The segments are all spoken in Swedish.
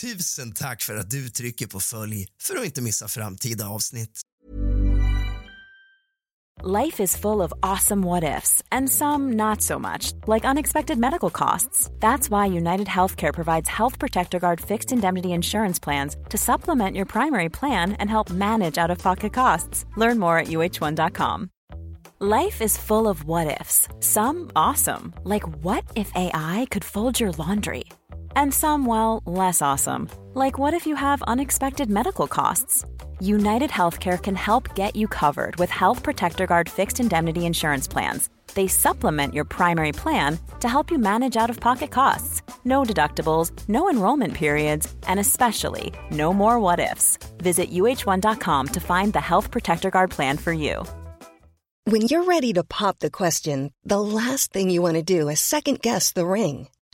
Tusen tack för att du trycker på följ för att inte missa framtida avsnitt. Life is full of awesome what ifs, and some not so much, like unexpected medical costs. That's why United Healthcare provides Health Protector Guard fixed indemnity insurance plans to supplement your primary plan and help manage out of pocket costs. Learn more at uh1.com. Life is full of what ifs, some awesome, like what if AI could fold your laundry? And some, well, less awesome, like what if you have unexpected medical costs? United Healthcare can help get you covered with Health Protector Guard fixed indemnity insurance plans. They supplement your primary plan to help you manage out of pocket costs. No deductibles, no enrollment periods, and especially no more what ifs. Visit uh1.com to find the Health Protector Guard plan for you. When you're ready to pop the question, the last thing you want to do is second guess the ring.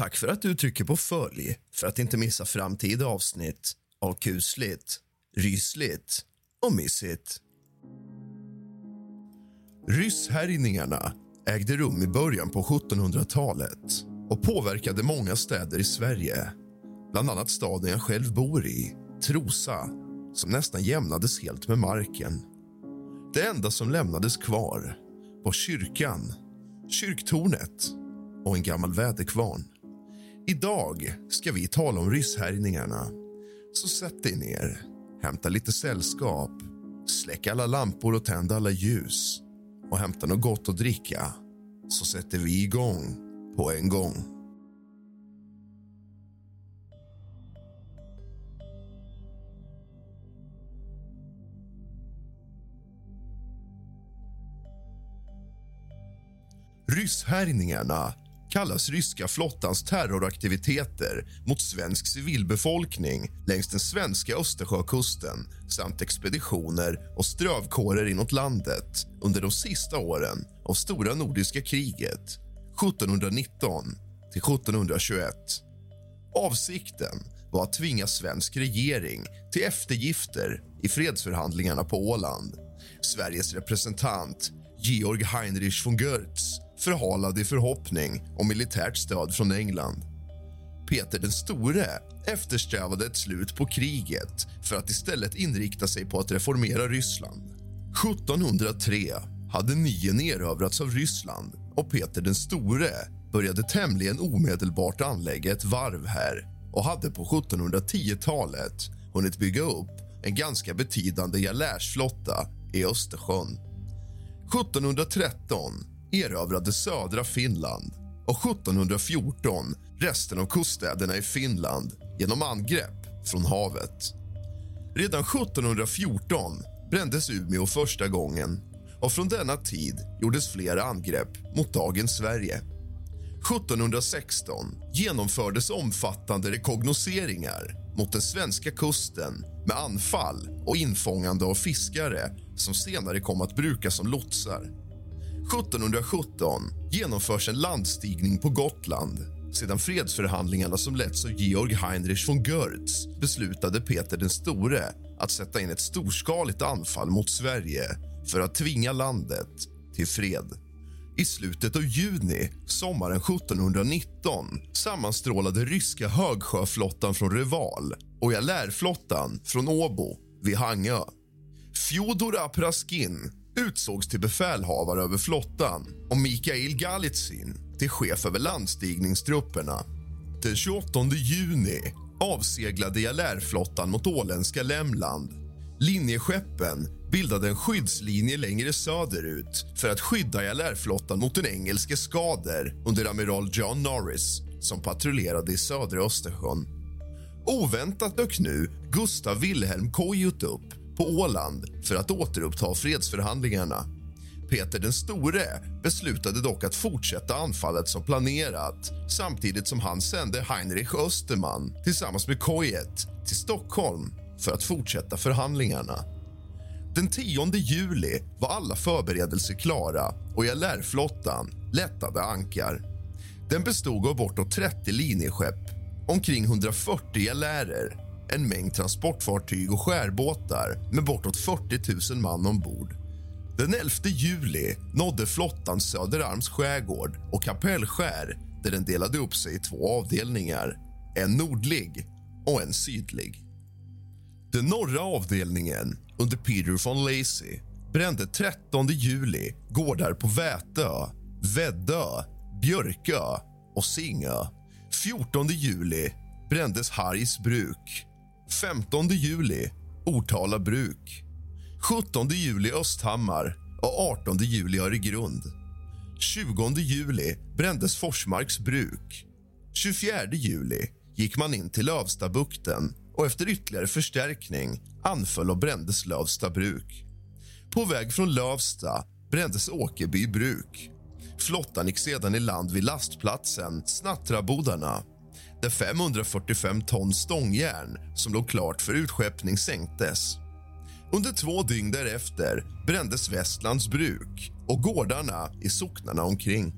Tack för att du trycker på följ för att inte missa framtida avsnitt av kusligt, rysligt och mysigt. Rysshärjningarna ägde rum i början på 1700-talet och påverkade många städer i Sverige. Bland annat staden jag själv bor i, Trosa som nästan jämnades helt med marken. Det enda som lämnades kvar var kyrkan, kyrktornet och en gammal väderkvarn. Idag ska vi tala om rysshärjningarna. Så sätt dig ner, hämta lite sällskap släck alla lampor och tänd alla ljus och hämta något gott att dricka så sätter vi igång på en gång. Rysshärjningarna kallas ryska flottans terroraktiviteter mot svensk civilbefolkning längs den svenska Östersjökusten samt expeditioner och strövkårer inåt landet under de sista åren av Stora nordiska kriget 1719 till 1721. Avsikten var att tvinga svensk regering till eftergifter i fredsförhandlingarna på Åland. Sveriges representant Georg Heinrich von Goertz förhalad i förhoppning om militärt stöd från England. Peter den store eftersträvade ett slut på kriget för att istället inrikta sig på att reformera Ryssland. 1703 hade Nyen erövrats av Ryssland och Peter den store började tämligen omedelbart anlägga ett varv här och hade på 1710-talet hunnit bygga upp en ganska betydande galärsflotta i Östersjön. 1713 erövrade södra Finland och 1714 resten av kuststäderna i Finland genom angrepp från havet. Redan 1714 brändes Umeå första gången och från denna tid gjordes flera angrepp mot dagens Sverige. 1716 genomfördes omfattande rekognoseringar mot den svenska kusten med anfall och infångande av fiskare som senare kom att brukas som lotsar. 1717 genomförs en landstigning på Gotland sedan fredsförhandlingarna som letts av Georg Heinrich von Görtz beslutade Peter den store att sätta in ett storskaligt anfall mot Sverige för att tvinga landet till fred. I slutet av juni sommaren 1719 sammanstrålade ryska högsjöflottan från Reval och Galärflottan från Åbo vid Hangö. Fjodor Apraskin utsågs till befälhavare över flottan och Mikhail Galitsin till chef över landstigningstrupperna. Den 28 juni avseglade Galärflottan mot åländska Lämland. Linjeskeppen bildade en skyddslinje längre söderut för att skydda Galärflottan mot den engelska skader under amiral John Norris som patrullerade i södra Östersjön. Oväntat dök nu Gustav Wilhelm Kojut upp på Åland för att återuppta fredsförhandlingarna. Peter den store beslutade dock att fortsätta anfallet som planerat samtidigt som han sände Heinrich Österman tillsammans med Kojet till Stockholm för att fortsätta förhandlingarna. Den 10 juli var alla förberedelser klara och Galärflottan lättade ankar. Den bestod av bortåt 30 linjeskepp, omkring 140 galärer en mängd transportfartyg och skärbåtar med bortåt 40 000 man ombord. Den 11 juli nådde flottan Söderarms skärgård och Kapellskär där den delade upp sig i två avdelningar, en nordlig och en sydlig. Den norra avdelningen, under Peter von Lacy brände 13 juli gårdar på Vätö, Väddö, Björkö och Singö. 14 juli brändes Hargs bruk. 15 juli Ortala bruk. 17 juli Östhammar och 18 juli Öregrund. 20 juli brändes Forsmarks bruk. 24 juli gick man in till Lövstabukten och efter ytterligare förstärkning anföll och brändes Lövsta bruk. På väg från Lövsta brändes Åkerby bruk. Flottan gick sedan i land vid lastplatsen Snattrabodarna där 545 ton stångjärn som låg klart för utskeppning sänktes. Under två dygn därefter brändes Västlands bruk och gårdarna i socknarna omkring.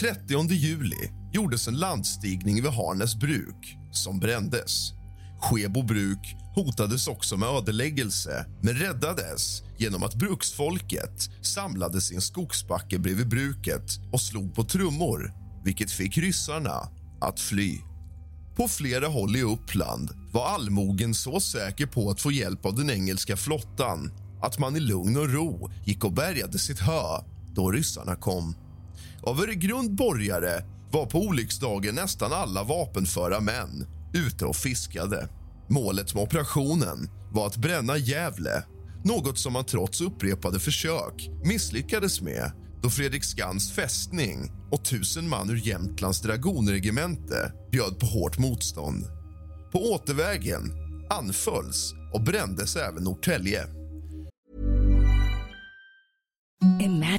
30 juli gjordes en landstigning vid Harnäs bruk som brändes. Skebo bruk hotades också med ödeläggelse men räddades genom att bruksfolket samlades i en skogsbacke bredvid bruket och slog på trummor vilket fick ryssarna att fly. På flera håll i Uppland var allmogen så säker på att få hjälp av den engelska flottan att man i lugn och ro gick och bärgade sitt hö då ryssarna kom. Av Öregrund borgare var på olycksdagen nästan alla vapenföra män ute och fiskade. Målet med operationen var att bränna Gävle något som man trots upprepade försök misslyckades med då Fredriksskans fästning och tusen man ur Jämtlands dragonregemente bjöd på hårt motstånd. På återvägen anfölls och brändes även Norrtälje. Imagine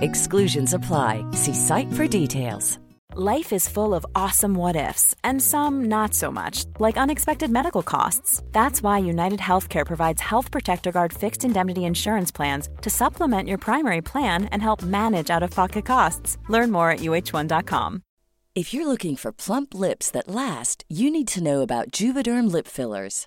Exclusions apply. See site for details. Life is full of awesome what ifs, and some not so much, like unexpected medical costs. That's why United Healthcare provides Health Protector Guard fixed indemnity insurance plans to supplement your primary plan and help manage out of pocket costs. Learn more at uh1.com. If you're looking for plump lips that last, you need to know about Juvederm lip fillers.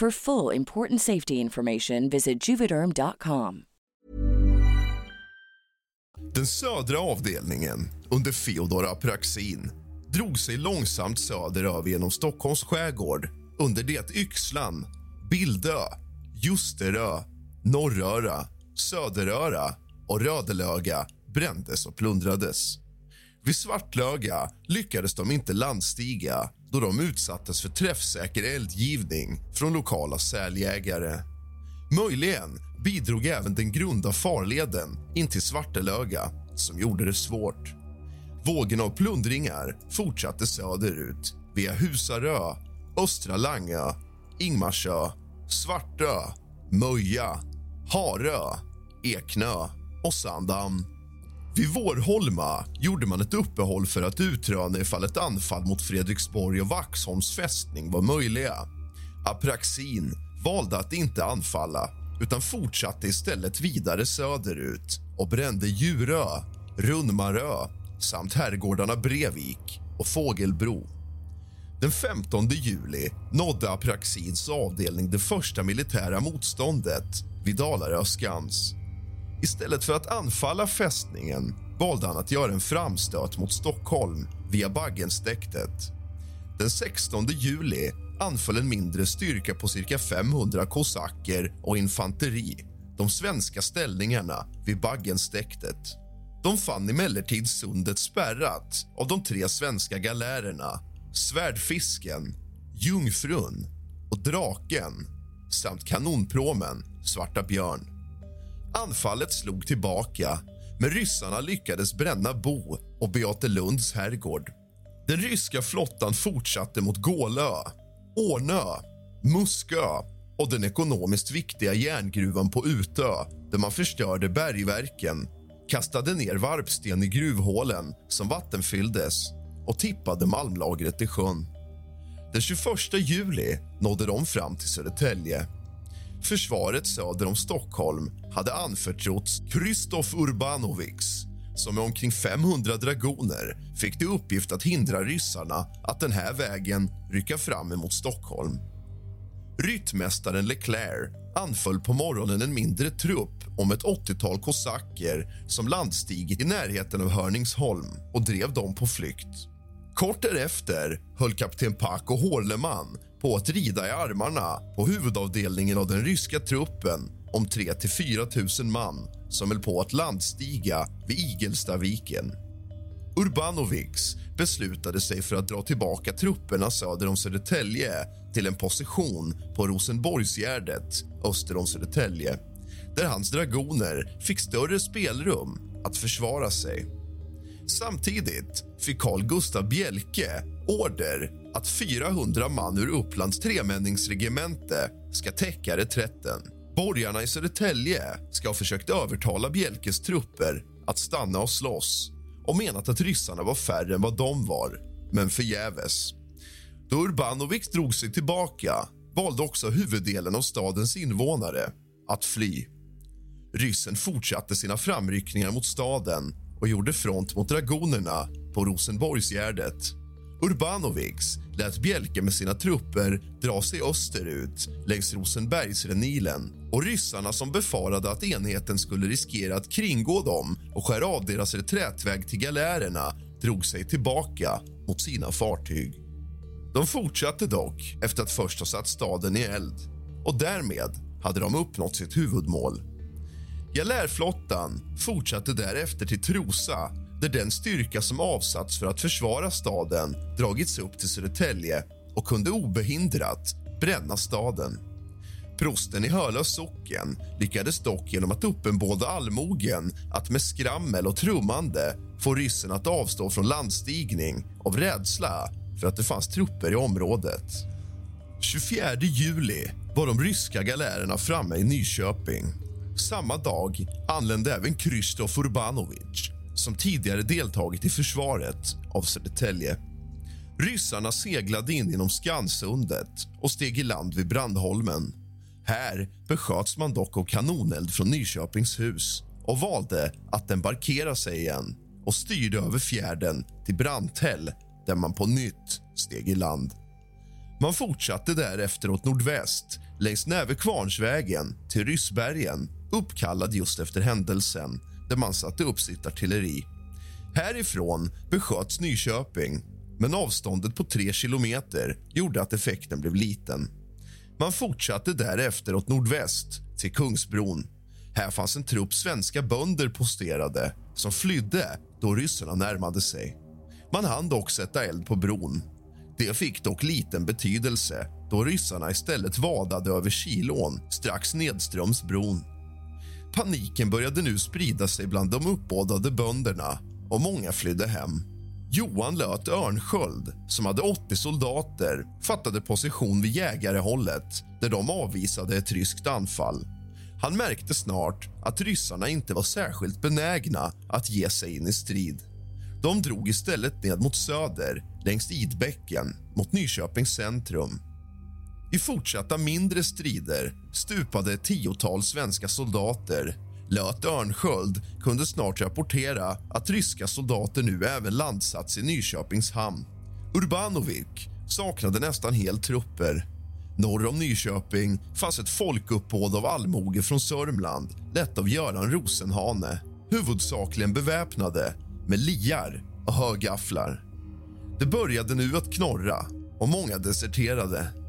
For full important safety information, visit juvederm.com. Den södra avdelningen, under Feodor Apraxin drog sig långsamt söderöver genom Stockholms skärgård under det att Yxlan, Bildö, Ljusterö, Norröra, Söderöra och Rödelöga brändes och plundrades. Vid Svartlöga lyckades de inte landstiga då de utsattes för träffsäker eldgivning från lokala säljägare. Möjligen bidrog även den grunda farleden in till Svartelöga som gjorde det svårt. Vågen av plundringar fortsatte söderut via Husarö, Östra Langö, Ingmarsö, Svartö, Möja, Harö, Eknö och Sandhamn. Vid Vårholma gjorde man ett uppehåll för att utröna ifall ett anfall mot Fredriksborg och Vaxholms fästning var möjliga. Apraxin valde att inte anfalla utan fortsatte istället vidare söderut och brände Djurö, Runmarö samt herrgårdarna Brevik och Fågelbro. Den 15 juli nådde Apraxins avdelning det första militära motståndet vid Dalarö skans. Istället för att anfalla fästningen valde han att göra en framstöt mot Stockholm via Baggenstäktet. Den 16 juli anföll en mindre styrka på cirka 500 kosacker och infanteri de svenska ställningarna vid Baggenstäktet. De fann emellertid sundet spärrat av de tre svenska galärerna Svärdfisken, Jungfrun och Draken samt kanonpråmen Svarta björn. Anfallet slog tillbaka, men ryssarna lyckades bränna Bo och Beatelunds herrgård. Den ryska flottan fortsatte mot Gålö, Ånö, Muskö och den ekonomiskt viktiga järngruvan på Utö där man förstörde bergverken, kastade ner varpsten i gruvhålen som vattenfylldes och tippade malmlagret i sjön. Den 21 juli nådde de fram till Södertälje. Försvaret söder om Stockholm hade anförtrotts Kristof Urbanovics som med omkring 500 dragoner fick till uppgift att hindra ryssarna att den här vägen rycka fram emot Stockholm. Ryttmästaren Leclerc anföll på morgonen en mindre trupp om ett 80-tal kosacker som landstigit i närheten av Hörningsholm och drev dem på flykt. Kort därefter höll kapten Paco Horleman på att rida i armarna på huvudavdelningen av den ryska truppen om 3 till 4 000 man som höll på att landstiga vid Igelstaviken. Urbanovics beslutade sig för att dra tillbaka trupperna söder om Södertälje till en position på Rosenborgsgärdet öster om Södertälje där hans dragoner fick större spelrum att försvara sig. Samtidigt fick Carl Gustav Bjelke order att 400 man ur Upplands tremänningsregemente ska täcka reträtten. Borgarna i Södertälje ska ha försökt övertala Bjelkes trupper att stanna och slåss och menat att ryssarna var färre än vad de var, men förgäves. Då Urbanovic drog sig tillbaka valde också huvuddelen av stadens invånare att fly. Ryssen fortsatte sina framryckningar mot staden och gjorde front mot dragonerna på Rosenborgsgärdet. Urbanovics lät Bjelke med sina trupper dra sig österut längs Rosenbergsrenilen och ryssarna som befarade att enheten skulle riskera att kringgå dem och skära av deras reträtväg till galärerna drog sig tillbaka mot sina fartyg. De fortsatte dock efter att först ha satt staden i eld och därmed hade de uppnått sitt huvudmål. Galärflottan fortsatte därefter till Trosa där den styrka som avsatts för att försvara staden dragits upp till Södertälje och kunde obehindrat bränna staden. Prosten i Hölö socken lyckades dock genom att uppenbåda allmogen att med skrammel och trummande få ryssen att avstå från landstigning av rädsla för att det fanns trupper i området. 24 juli var de ryska galärerna framme i Nyköping. Samma dag anlände även Krzysztof Urbanovic som tidigare deltagit i försvaret av Södertälje. Ryssarna seglade in genom Skansundet och steg i land vid Brandholmen. Här besköts man dock av kanoneld från Nyköpings hus och valde att embarkera sig igen och styrde över fjärden till Brandtäll där man på nytt steg i land. Man fortsatte därefter åt nordväst längs Nävekvarnsvägen till Ryssbergen uppkallad just efter händelsen där man satte upp sitt artilleri. Härifrån besköts Nyköping men avståndet på tre kilometer gjorde att effekten blev liten. Man fortsatte därefter åt nordväst till Kungsbron. Här fanns en trupp svenska bönder posterade som flydde då ryssarna närmade sig. Man hann dock sätta eld på bron. Det fick dock liten betydelse då ryssarna istället vadade över Kilån strax nedströms bron. Paniken började nu sprida sig bland de uppbådade bönderna och många flydde hem. Johan Löt Örnsköld, som hade 80 soldater fattade position vid jägarehållet där de avvisade ett ryskt anfall. Han märkte snart att ryssarna inte var särskilt benägna att ge sig in i strid. De drog istället ned mot söder, längs Idbäcken, mot Nyköpings centrum. I fortsatta mindre strider stupade ett tiotal svenska soldater. Löt Örnsköld kunde snart rapportera att ryska soldater nu även landsatts i Nyköpings hamn. Urbanovic saknade nästan helt trupper. Norr om Nyköping fanns ett folkuppbåd av allmoge från Sörmland lett av Göran Rosenhane, huvudsakligen beväpnade med liar och högafflar. Det började nu att knorra och många deserterade.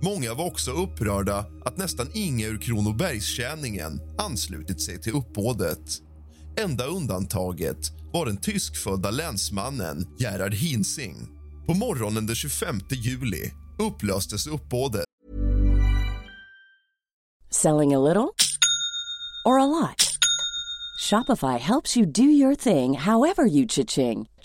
Många var också upprörda att nästan inga ur Kronobergstjäningen anslutit sig till uppbådet. Enda undantaget var den tyskfödda länsmannen Gerhard Hinsing. På morgonen den 25 juli upplöstes uppbådet. Selling a little or a lot? Shopify helps you do your thing however you cha-ching.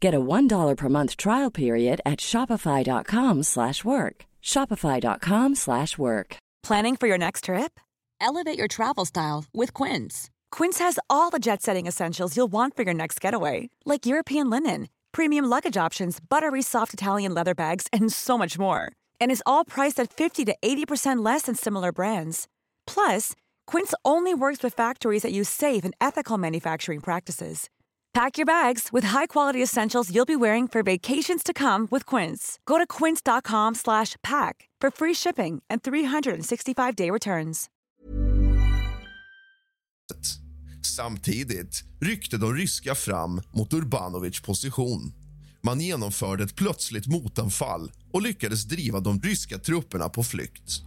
Get a $1 per month trial period at shopify.com slash work. Shopify.com slash work. Planning for your next trip? Elevate your travel style with Quince. Quince has all the jet-setting essentials you'll want for your next getaway, like European linen, premium luggage options, buttery soft Italian leather bags, and so much more. And is all priced at 50 to 80% less than similar brands. Plus, Quince only works with factories that use safe and ethical manufacturing practices. Pack your bags with high-quality essentials you'll be wearing for vacations to come with Quince. Go to quince.com/pack for free shipping and 365-day returns. Samtidigt ryckte de ryska fram mot Urbanovics position. Man genomförde ett plötsligt motanfall och lyckades driva de ryska trupperna på flykt.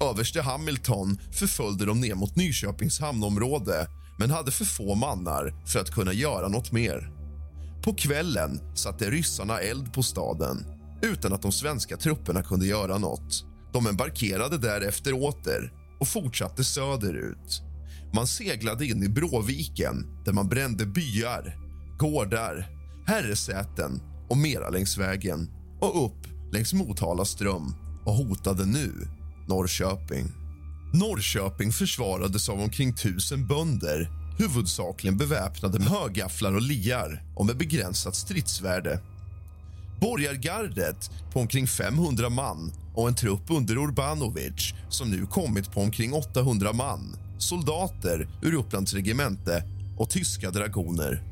Överste Hamilton förföljde dem ner mot Nyköpings hamnområde men hade för få mannar för att kunna göra något mer. På kvällen satte ryssarna eld på staden utan att de svenska trupperna kunde göra något. De embarkerade därefter åter och fortsatte söderut. Man seglade in i Bråviken där man brände byar, gårdar, herresäten och mera längs vägen och upp längs Motala ström och hotade nu Norrköping. Norrköping försvarades av omkring tusen bönder huvudsakligen beväpnade med högafflar och liar och med begränsat stridsvärde. Borgargardet på omkring 500 man och en trupp under Urbanovic som nu kommit på omkring 800 man soldater ur Upplands regemente och tyska dragoner.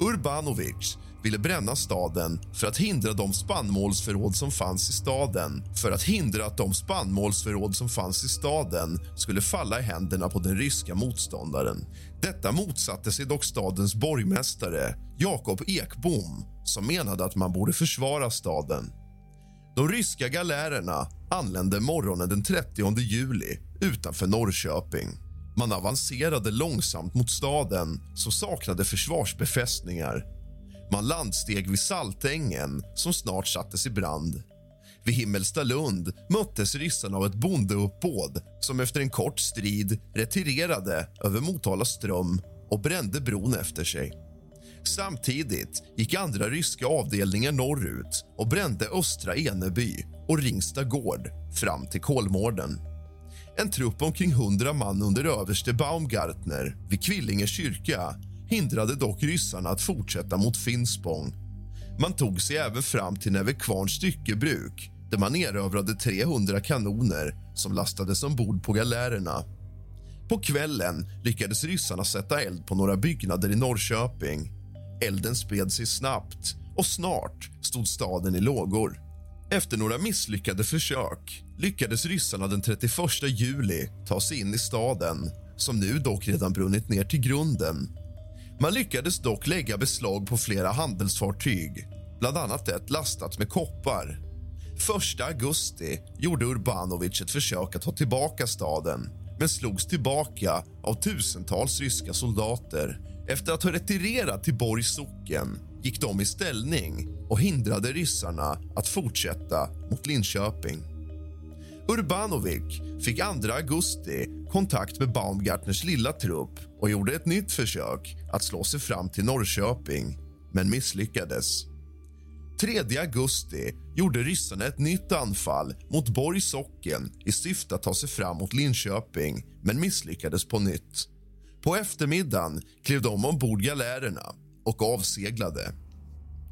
Urbanovic ville bränna staden för att hindra de spannmålsförråd som fanns i staden för att hindra att de spannmålsförråd som fanns i staden skulle falla i händerna på den ryska motståndaren. Detta motsatte sig dock stadens borgmästare Jakob Ekbom som menade att man borde försvara staden. De ryska galärerna anlände morgonen den 30 juli utanför Norrköping. Man avancerade långsamt mot staden som saknade försvarsbefästningar man landsteg vid Saltängen som snart sattes i brand. Vid Himmelstalund möttes ryssarna av ett bondeuppbåd som efter en kort strid retirerade över Motala ström och brände bron efter sig. Samtidigt gick andra ryska avdelningar norrut och brände Östra Eneby och Ringsta gård fram till Kolmården. En trupp omkring 100 man under överste Baumgartner vid Kvillinge kyrka hindrade dock ryssarna att fortsätta mot Finspång. Man tog sig även fram till Nävekvarns styckebruk där man erövrade 300 kanoner som lastades ombord på galärerna. På kvällen lyckades ryssarna sätta eld på några byggnader i Norrköping. Elden spred sig snabbt och snart stod staden i lågor. Efter några misslyckade försök lyckades ryssarna den 31 juli ta sig in i staden som nu dock redan brunnit ner till grunden man lyckades dock lägga beslag på flera handelsfartyg bland annat ett lastat med koppar. 1 augusti gjorde Urbanovic ett försök att ta tillbaka staden men slogs tillbaka av tusentals ryska soldater. Efter att ha retirerat till Borgs socken gick de i ställning och hindrade ryssarna att fortsätta mot Linköping. Urbanovic fick 2 augusti kontakt med Baumgartners lilla trupp och gjorde ett nytt försök att slå sig fram till Norrköping, men misslyckades. 3 augusti gjorde ryssarna ett nytt anfall mot Borgs socken i syfte att ta sig fram mot Linköping, men misslyckades på nytt. På eftermiddagen klev de ombord galärerna och avseglade.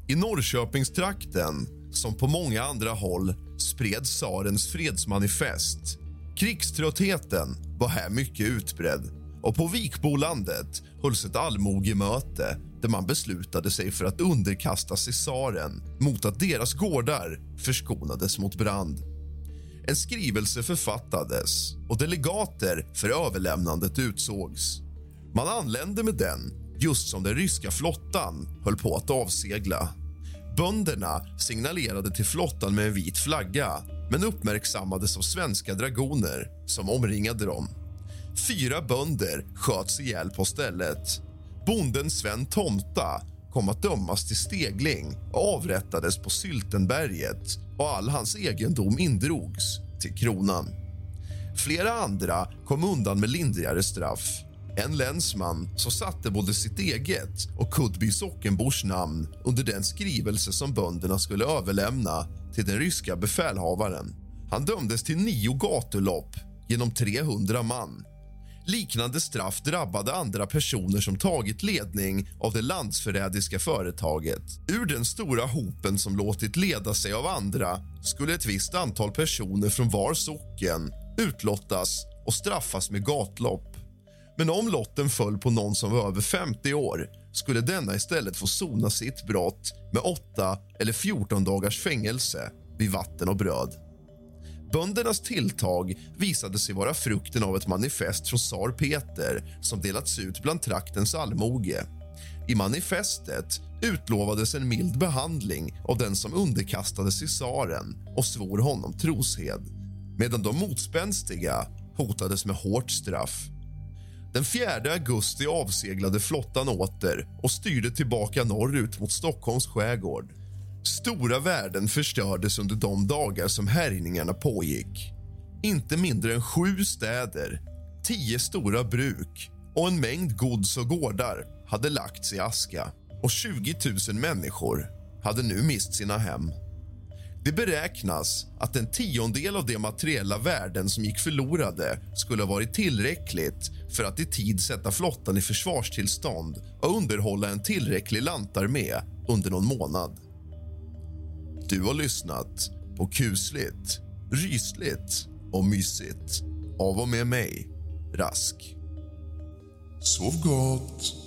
I Norrköpingstrakten, som på många andra håll, spreds tsarens fredsmanifest. Krigströttheten var här mycket utbredd och på Vikbolandet hölls ett allmogemöte där man beslutade sig för att underkasta sig tsaren mot att deras gårdar förskonades mot brand. En skrivelse författades och delegater för överlämnandet utsågs. Man anlände med den just som den ryska flottan höll på att avsegla. Bönderna signalerade till flottan med en vit flagga men uppmärksammades av svenska dragoner som omringade dem. Fyra bönder sköts ihjäl på stället. Bonden Sven Tomta kom att dömas till stegling och avrättades på Syltenberget och all hans egendom indrogs till kronan. Flera andra kom undan med lindrigare straff. En länsman som satte både sitt eget och Kudby sockenbors namn under den skrivelse som bönderna skulle överlämna till den ryska befälhavaren. Han dömdes till nio gatulopp genom 300 man. Liknande straff drabbade andra personer som tagit ledning av det landsförrädiska företaget. Ur den stora hopen som låtit leda sig av andra skulle ett visst antal personer från var socken utlottas och straffas med gatlopp. Men om lotten föll på någon som var över 50 år skulle denna istället få sona sitt brott med 8 eller 14 dagars fängelse vid vatten och bröd. Böndernas tilltag visade sig vara frukten av ett manifest från tsar Peter som delats ut bland traktens allmoge. I manifestet utlovades en mild behandling av den som underkastade sig tsaren och svor honom troshed medan de motspänstiga hotades med hårt straff. Den 4 augusti avseglade flottan åter och styrde tillbaka norrut mot Stockholms skärgård. Stora värden förstördes under de dagar som härjningarna pågick. Inte mindre än sju städer, tio stora bruk och en mängd gods och gårdar hade lagts i aska och 20 000 människor hade nu mist sina hem. Det beräknas att en tiondel av de materiella värden som gick förlorade skulle ha varit tillräckligt för att i tid sätta flottan i försvarstillstånd och underhålla en tillräcklig lantarmé under någon månad. Du har lyssnat på kusligt, rysligt och mysigt av och med mig, Rask. Sov gott!